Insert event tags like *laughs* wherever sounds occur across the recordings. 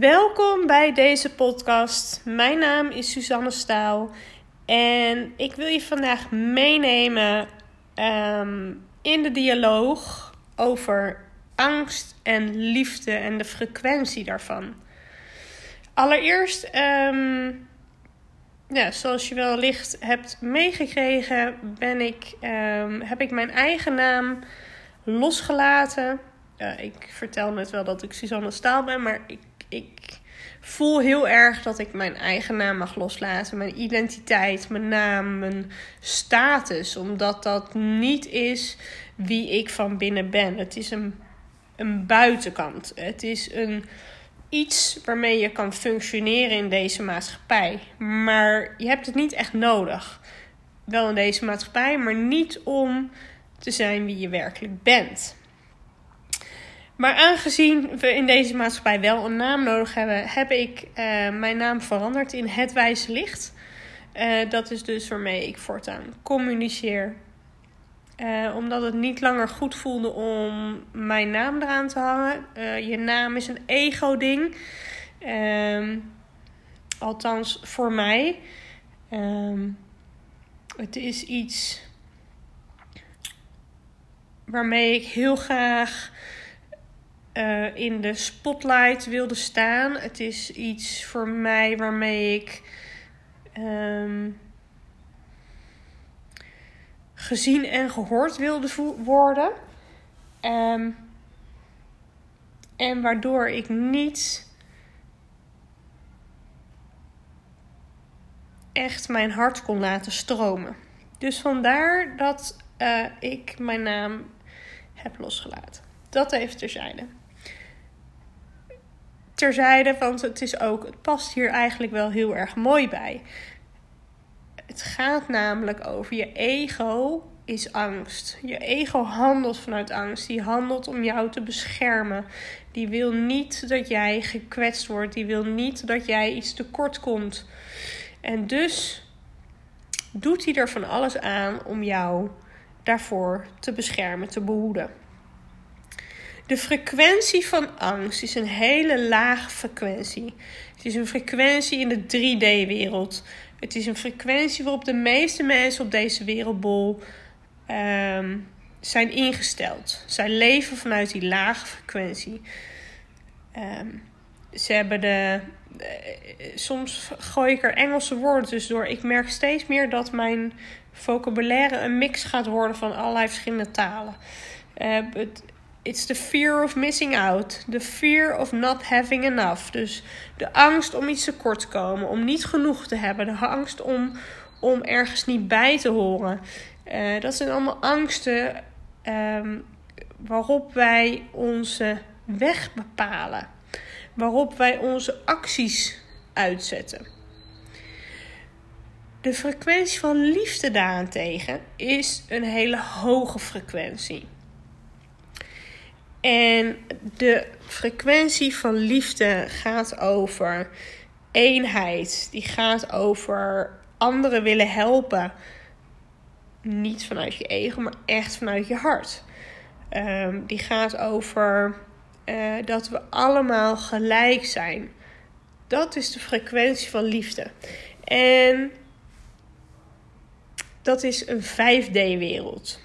Welkom bij deze podcast. Mijn naam is Suzanne Staal en ik wil je vandaag meenemen ehm, in de dialoog over angst en liefde en de frequentie daarvan. Allereerst, ehm, ja, zoals je wellicht hebt meegekregen, ben ik, ehm, heb ik mijn eigen naam losgelaten. ik vertel net wel dat ik Suzanne Staal ben, maar ik ik voel heel erg dat ik mijn eigen naam mag loslaten. Mijn identiteit, mijn naam, mijn status. Omdat dat niet is wie ik van binnen ben. Het is een, een buitenkant. Het is een, iets waarmee je kan functioneren in deze maatschappij. Maar je hebt het niet echt nodig. Wel in deze maatschappij, maar niet om te zijn wie je werkelijk bent. Maar aangezien we in deze maatschappij wel een naam nodig hebben, heb ik uh, mijn naam veranderd in Het Wijze Licht. Uh, dat is dus waarmee ik voortaan communiceer. Uh, omdat het niet langer goed voelde om mijn naam eraan te hangen. je naam is een ego-ding. Ehm, althans, voor mij. Um, het is iets waarmee ik heel graag uh, in de spotlight wilde staan. Het is iets voor mij waarmee ik um, gezien en gehoord wilde worden. Um, en waardoor ik niet echt mijn hart kon laten stromen. Dus vandaar dat uh, ik mijn naam heb losgelaten. Dat even terzijde terzijde, want het is ook, het past hier eigenlijk wel heel erg mooi bij. Het gaat namelijk over je ego is angst. Je ego handelt vanuit angst. Die handelt om jou te beschermen. Die wil niet dat jij gekwetst wordt. Die wil niet dat jij iets tekort komt. En dus doet hij er van alles aan om jou daarvoor te beschermen, te behoeden. De frequentie van angst is een hele lage frequentie. Het is een frequentie in de 3D-wereld. Het is een frequentie waarop de meeste mensen op deze wereldbol um, zijn ingesteld. Zij leven vanuit die lage frequentie. Um, ze hebben de. Uh, soms gooi ik er Engelse woorden tussendoor. Ik merk steeds meer dat mijn vocabulaire een mix gaat worden van allerlei verschillende talen. Uh, het, It's the fear of missing out. The fear of not having enough. Dus de angst om iets tekort te komen, om niet genoeg te hebben. De angst om, om ergens niet bij te horen. Uh, dat zijn allemaal angsten um, waarop wij onze weg bepalen. Waarop wij onze acties uitzetten. De frequentie van liefde daarentegen is een hele hoge frequentie. En de frequentie van liefde gaat over eenheid. Die gaat over anderen willen helpen. Niet vanuit je ego, maar echt vanuit je hart. Um, die gaat over uh, dat we allemaal gelijk zijn. Dat is de frequentie van liefde. En dat is een 5D-wereld.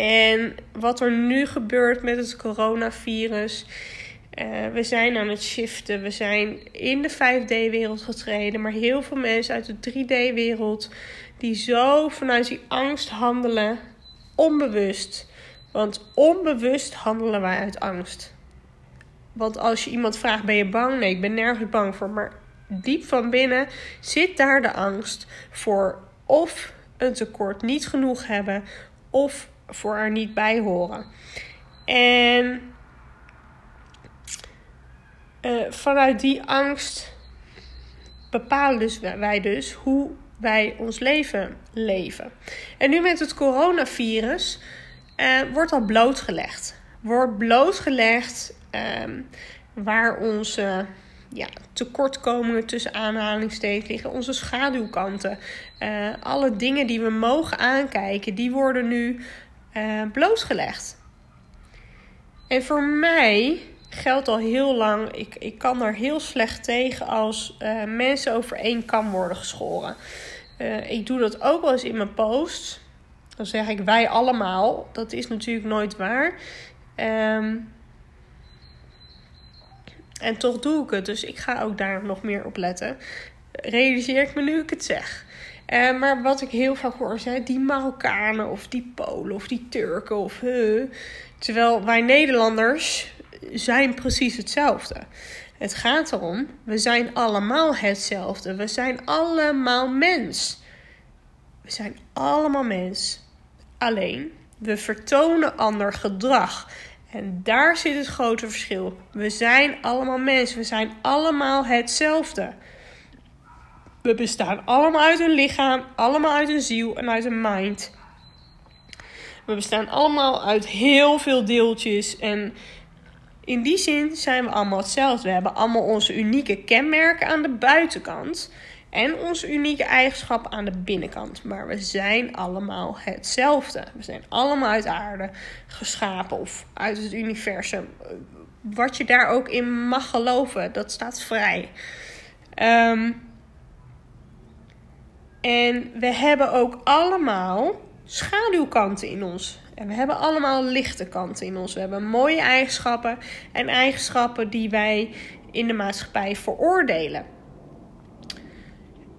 En wat er nu gebeurt met het coronavirus. Uh, we zijn aan het shiften. We zijn in de 5D-wereld getreden. Maar heel veel mensen uit de 3D-wereld. die zo vanuit die angst handelen. onbewust. Want onbewust handelen wij uit angst. Want als je iemand vraagt: ben je bang? Nee, ik ben nergens bang voor. Maar diep van binnen zit daar de angst voor of een tekort niet genoeg hebben. Of voor er niet bij horen. En uh, vanuit die angst bepalen dus wij dus hoe wij ons leven leven. En nu met het coronavirus uh, wordt dat blootgelegd. Wordt blootgelegd uh, waar onze ja, tekortkomingen tussen aanhalingstekens liggen, onze schaduwkanten. Uh, alle dingen die we mogen aankijken, die worden nu uh, blootgelegd. En voor mij geldt al heel lang. Ik, ik kan er heel slecht tegen als uh, mensen over één kam worden geschoren. Uh, ik doe dat ook wel eens in mijn post. Dan zeg ik wij allemaal. Dat is natuurlijk nooit waar. Um, en toch doe ik het. Dus ik ga ook daar nog meer op letten. Realiseer ik me nu ik het zeg. Uh, maar wat ik heel vaak hoor zijn die Marokkanen of die Polen of die Turken of. Terwijl wij Nederlanders zijn precies hetzelfde. Het gaat erom, we zijn allemaal hetzelfde. We zijn allemaal mens. We zijn allemaal mens. Alleen, we vertonen ander gedrag. En daar zit het grote verschil. We zijn allemaal mensen. We zijn allemaal hetzelfde. We bestaan allemaal uit een lichaam, allemaal uit een ziel en uit een mind. We bestaan allemaal uit heel veel deeltjes. En in die zin zijn we allemaal hetzelfde. We hebben allemaal onze unieke kenmerken aan de buitenkant. En onze unieke eigenschappen aan de binnenkant. Maar we zijn allemaal hetzelfde. We zijn allemaal uit aarde geschapen of uit het universum. Wat je daar ook in mag geloven, dat staat vrij. Um, en we hebben ook allemaal schaduwkanten in ons. En we hebben allemaal lichte kanten in ons. We hebben mooie eigenschappen en eigenschappen die wij in de maatschappij veroordelen.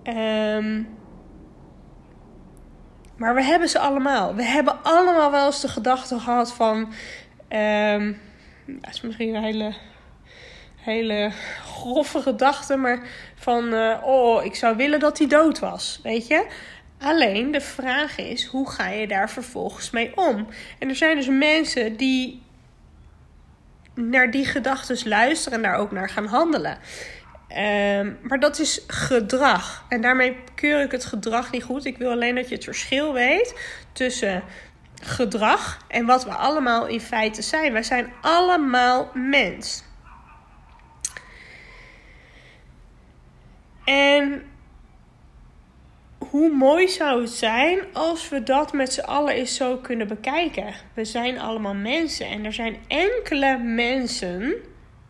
Um, maar we hebben ze allemaal. We hebben allemaal wel eens de gedachte gehad van. Um, dat is misschien een hele, hele grove gedachte, maar van. Uh, oh, ik zou willen dat hij dood was. Weet je? Alleen de vraag is: hoe ga je daar vervolgens mee om? En er zijn dus mensen die naar die gedachten luisteren en daar ook naar gaan handelen. Um, maar dat is gedrag. En daarmee keur ik het gedrag niet goed. Ik wil alleen dat je het verschil weet tussen gedrag en wat we allemaal in feite zijn. Wij zijn allemaal mens. En hoe mooi zou het zijn als we dat met z'n allen eens zo kunnen bekijken? We zijn allemaal mensen en er zijn enkele mensen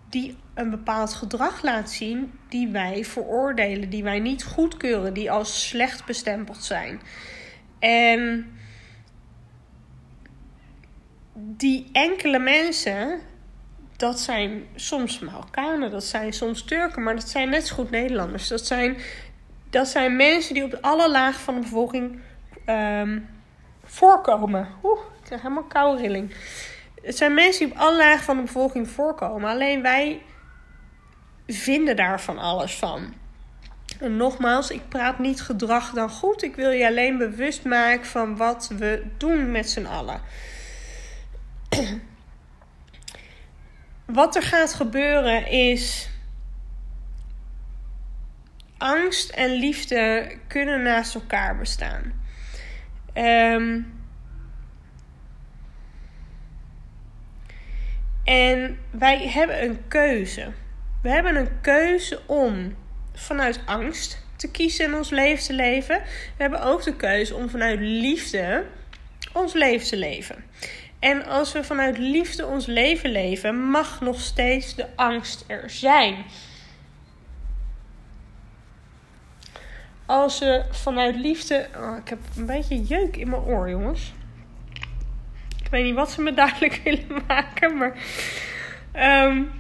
die een bepaald gedrag laat zien die wij veroordelen, die wij niet goedkeuren, die als slecht bestempeld zijn. En die enkele mensen, dat zijn soms Marokkanen, dat zijn soms Turken, maar dat zijn net zo goed Nederlanders. Dat zijn, dat zijn mensen die op alle lagen van de bevolking um, voorkomen. Oeh, ik krijg helemaal koude rilling. Het zijn mensen die op alle lagen van de bevolking voorkomen. Alleen wij vinden daar van alles van. En nogmaals, ik praat niet gedrag dan goed. Ik wil je alleen bewust maken van wat we doen met z'n allen. Wat er gaat gebeuren is. Angst en liefde kunnen naast elkaar bestaan. Um, en wij hebben een keuze. We hebben een keuze om vanuit angst te kiezen en ons leven te leven. We hebben ook de keuze om vanuit liefde ons leven te leven. En als we vanuit liefde ons leven leven, mag nog steeds de angst er zijn. Als we vanuit liefde. Oh, ik heb een beetje jeuk in mijn oor, jongens. Ik weet niet wat ze me *laughs* duidelijk willen maken, maar. Um,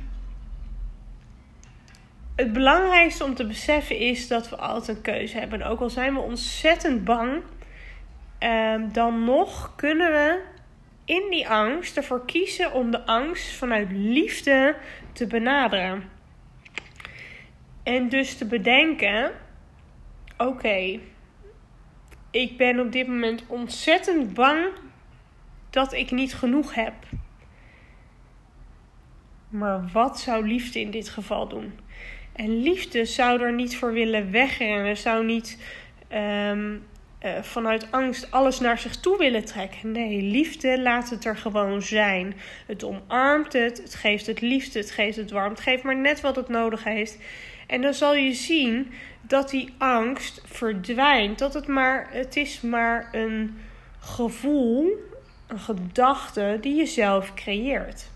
het belangrijkste om te beseffen is dat we altijd een keuze hebben. ook al zijn we ontzettend bang, ehm, dan nog kunnen we in die angst ervoor kiezen om de angst vanuit liefde te benaderen. En dus te bedenken: oké, ik ben op dit moment ontzettend bang dat ik niet genoeg heb. Maar wat zou liefde in dit geval doen? En liefde zou er niet voor willen wegrennen, zou niet ehm, eh, vanuit angst alles naar zich toe willen trekken. Nee, liefde laat het er gewoon zijn. Het omarmt het, het geeft het liefde, het geeft het warm, het geeft maar net wat het nodig heeft. En dan zal je zien dat die angst verdwijnt. Dat het maar, het is maar een gevoel, een gedachte die je zelf creëert.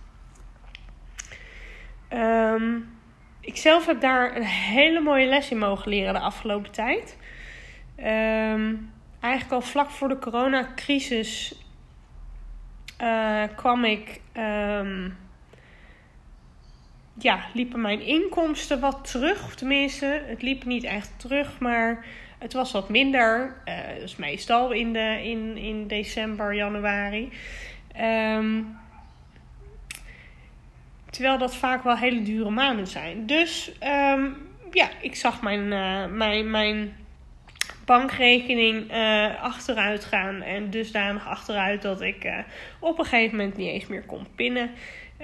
Ehm, ik zelf heb daar een hele mooie les in mogen leren de afgelopen tijd. Ehm, eigenlijk al vlak voor de coronacrisis uh, kwam ik. Um, ja, liepen mijn inkomsten wat terug. Tenminste, het liep niet echt terug, maar het was wat minder. Uh, dus meestal in, de, in, in december, januari. Um, terwijl dat vaak wel hele dure maanden zijn. Dus um, ja, ik zag mijn, uh, mijn, mijn bankrekening uh, achteruit gaan. En dusdanig achteruit dat ik uh, op een gegeven moment niet eens meer kon pinnen.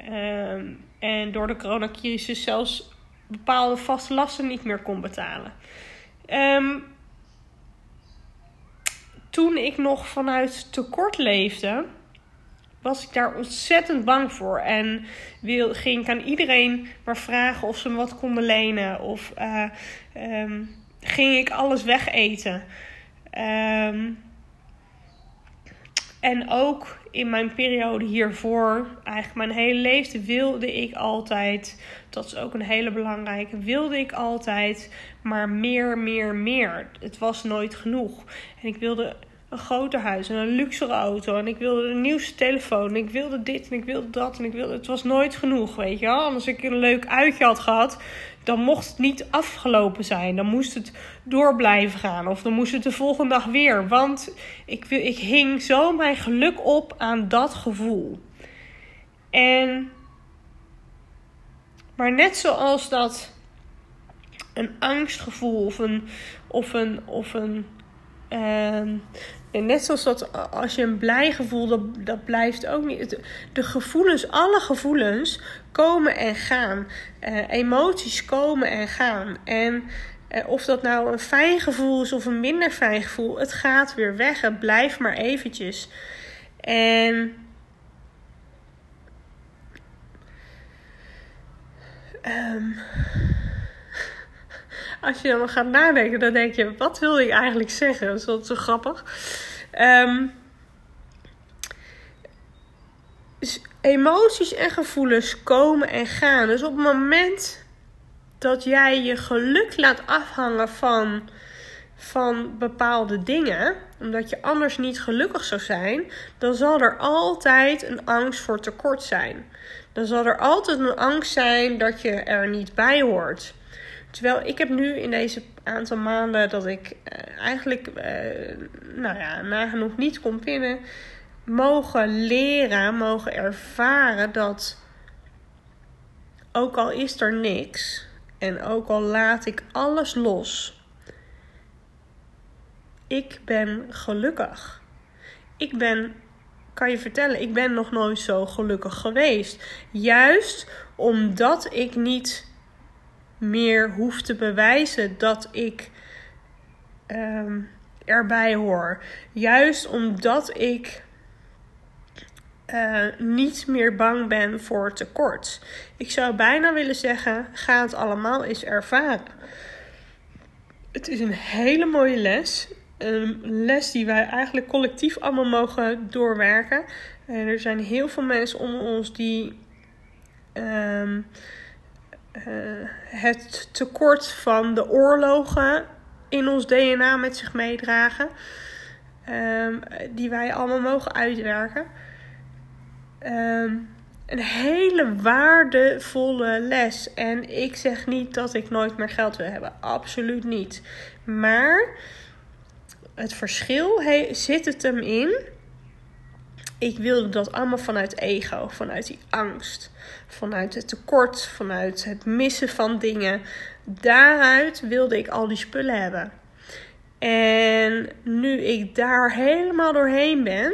Um, en door de coronacrisis zelfs bepaalde vaste lasten niet meer kon betalen. Um, toen ik nog vanuit tekort leefde, was ik daar ontzettend bang voor. En wil, ging ik aan iedereen maar vragen of ze me wat konden lenen. Of uh, um, ging ik alles wegeten. Um, en ook in mijn periode hiervoor, eigenlijk mijn hele leven, wilde ik altijd, dat is ook een hele belangrijke, wilde ik altijd maar meer, meer, meer. Het was nooit genoeg. En ik wilde een groter huis en een luxere auto. En ik wilde de nieuwste telefoon. En ik wilde dit en ik wilde dat. En ik wilde. Het was nooit genoeg, weet je wel. als ik een leuk uitje had gehad, dan mocht het niet afgelopen zijn. Dan moest het door blijven gaan. Of dan moest het de volgende dag weer. Want ik, ik hing zo mijn geluk op aan dat gevoel. En. Maar net zoals dat een angstgevoel of een. Of een, of een uh, en net zoals dat als je een blij gevoel, dat, dat blijft ook niet. De gevoelens, alle gevoelens komen en gaan. Uh, emoties komen en gaan. En uh, of dat nou een fijn gevoel is of een minder fijn gevoel, het gaat weer weg. Het blijft maar eventjes. En. Um, als je dan gaat nadenken, dan denk je: wat wil ik eigenlijk zeggen? Dat is wel zo grappig. Um, emoties en gevoelens komen en gaan. Dus op het moment dat jij je geluk laat afhangen van, van bepaalde dingen, omdat je anders niet gelukkig zou zijn, dan zal er altijd een angst voor tekort zijn. Dan zal er altijd een angst zijn dat je er niet bij hoort. Terwijl ik heb nu in deze aantal maanden dat ik uh, eigenlijk, uh, nou ja, nagenoeg niet kon pinnen, mogen leren, mogen ervaren dat ook al is er niks en ook al laat ik alles los, ik ben gelukkig. Ik ben, kan je vertellen, ik ben nog nooit zo gelukkig geweest. Juist omdat ik niet meer hoef te bewijzen dat ik um, erbij hoor. Juist omdat ik uh, niet meer bang ben voor tekort. Ik zou bijna willen zeggen: ga het allemaal eens ervaren. Het is een hele mooie les. Een les die wij eigenlijk collectief allemaal mogen doorwerken. En er zijn heel veel mensen onder ons die. Um, uh, het tekort van de oorlogen in ons DNA met zich meedragen. Um, die wij allemaal mogen uitwerken. Um, een hele waardevolle les. En ik zeg niet dat ik nooit meer geld wil hebben. Absoluut niet. Maar het verschil zit het hem in ik wilde dat allemaal vanuit ego, vanuit die angst, vanuit het tekort, vanuit het missen van dingen. Daaruit wilde ik al die spullen hebben. En nu ik daar helemaal doorheen ben,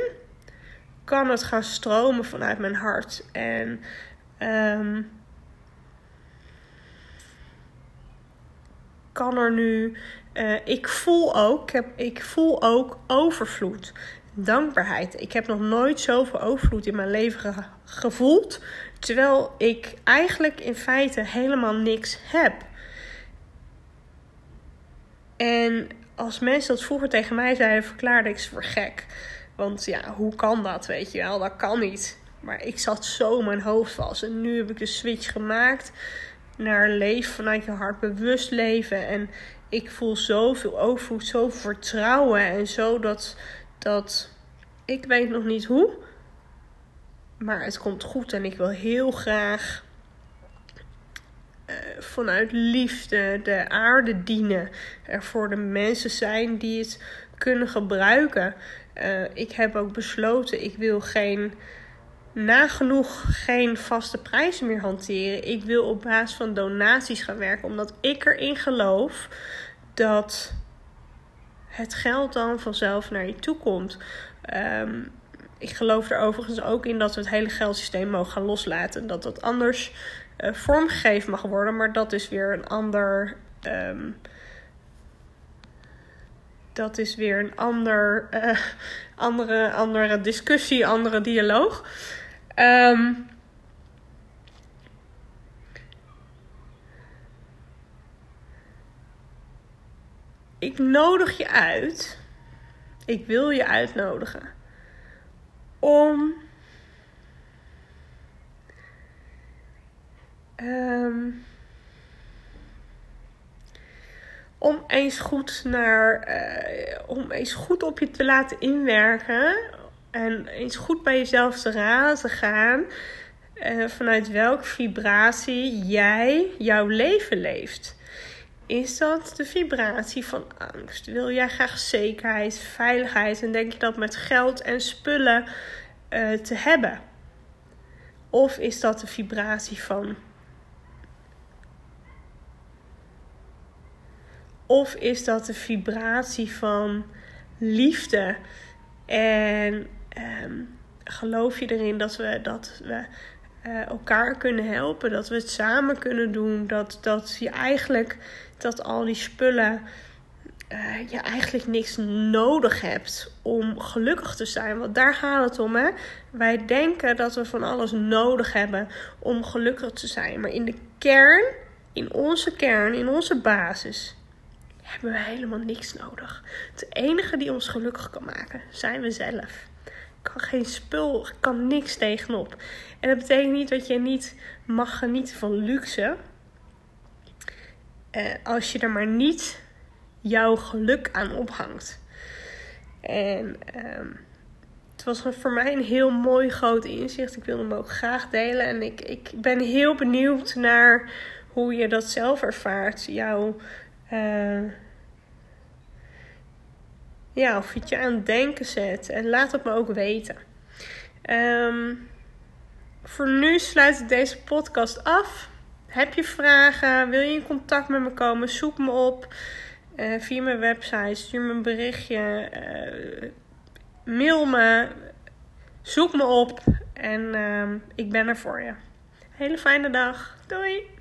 kan het gaan stromen vanuit mijn hart. En um, kan er nu. Uh, ik voel ook, ik, heb, ik voel ook overvloed dankbaarheid. Ik heb nog nooit zoveel overvloed in mijn leven gevoeld. Terwijl ik eigenlijk in feite helemaal niks heb. En als mensen dat vroeger tegen mij zeiden, verklaarde ik ze voor gek. Want ja, hoe kan dat, weet je wel? Dat kan niet. Maar ik zat zo in mijn hoofd vast. En nu heb ik de switch gemaakt naar leven vanuit je hart, bewust leven. En ik voel zoveel overvloed, zoveel vertrouwen. En zo dat, dat ik weet nog niet hoe. Maar het komt goed en ik wil heel graag uh, vanuit liefde de aarde dienen. Er voor de mensen zijn die het kunnen gebruiken. Uh, ik heb ook besloten, ik wil geen nagenoeg geen vaste prijzen meer hanteren. Ik wil op basis van donaties gaan werken, omdat ik erin geloof dat het geld dan vanzelf naar je toe komt. Um, ik geloof er overigens ook in dat we het hele geldsysteem mogen gaan loslaten. Dat dat anders uh, vormgegeven mag worden, maar dat is weer een ander. Um, dat is weer een ander, uh, *laughs* andere, andere discussie, andere dialoog. Um, ik nodig je uit. Ik wil je uitnodigen. Om. Um, om eens goed naar. Uh, om eens goed op je te laten inwerken. En eens goed bij jezelf te raden te gaan. Uh, vanuit welke vibratie jij jouw leven leeft. Is dat de vibratie van angst? Wil jij graag zekerheid, veiligheid en denk je dat met geld en spullen uh, te hebben? Of is dat de vibratie van. Of is dat de vibratie van liefde en um, geloof je erin dat we, dat we uh, elkaar kunnen helpen, dat we het samen kunnen doen, dat, dat je eigenlijk dat al die spullen uh, je eigenlijk niks nodig hebt om gelukkig te zijn. Want daar gaat het om. Hè? Wij denken dat we van alles nodig hebben om gelukkig te zijn. Maar in de kern, in onze kern, in onze basis, hebben we helemaal niks nodig. Het enige die ons gelukkig kan maken, zijn we zelf. Kan geen spul, kan niks tegenop. En dat betekent niet dat je niet mag genieten van luxe. Uh, als je er maar niet jouw geluk aan ophangt. En uh, het was voor mij een heel mooi groot inzicht. Ik wil hem ook graag delen. En ik, ik ben heel benieuwd naar hoe je dat zelf ervaart. Jouw. Uh, ja, of het je aan het denken zet. En laat het me ook weten. Um, voor nu sluit ik deze podcast af. Heb je vragen? Wil je in contact met me komen? Zoek me op uh, via mijn website. Stuur me een berichtje. Uh, mail me. Zoek me op. En uh, ik ben er voor je. Hele fijne dag. Doei!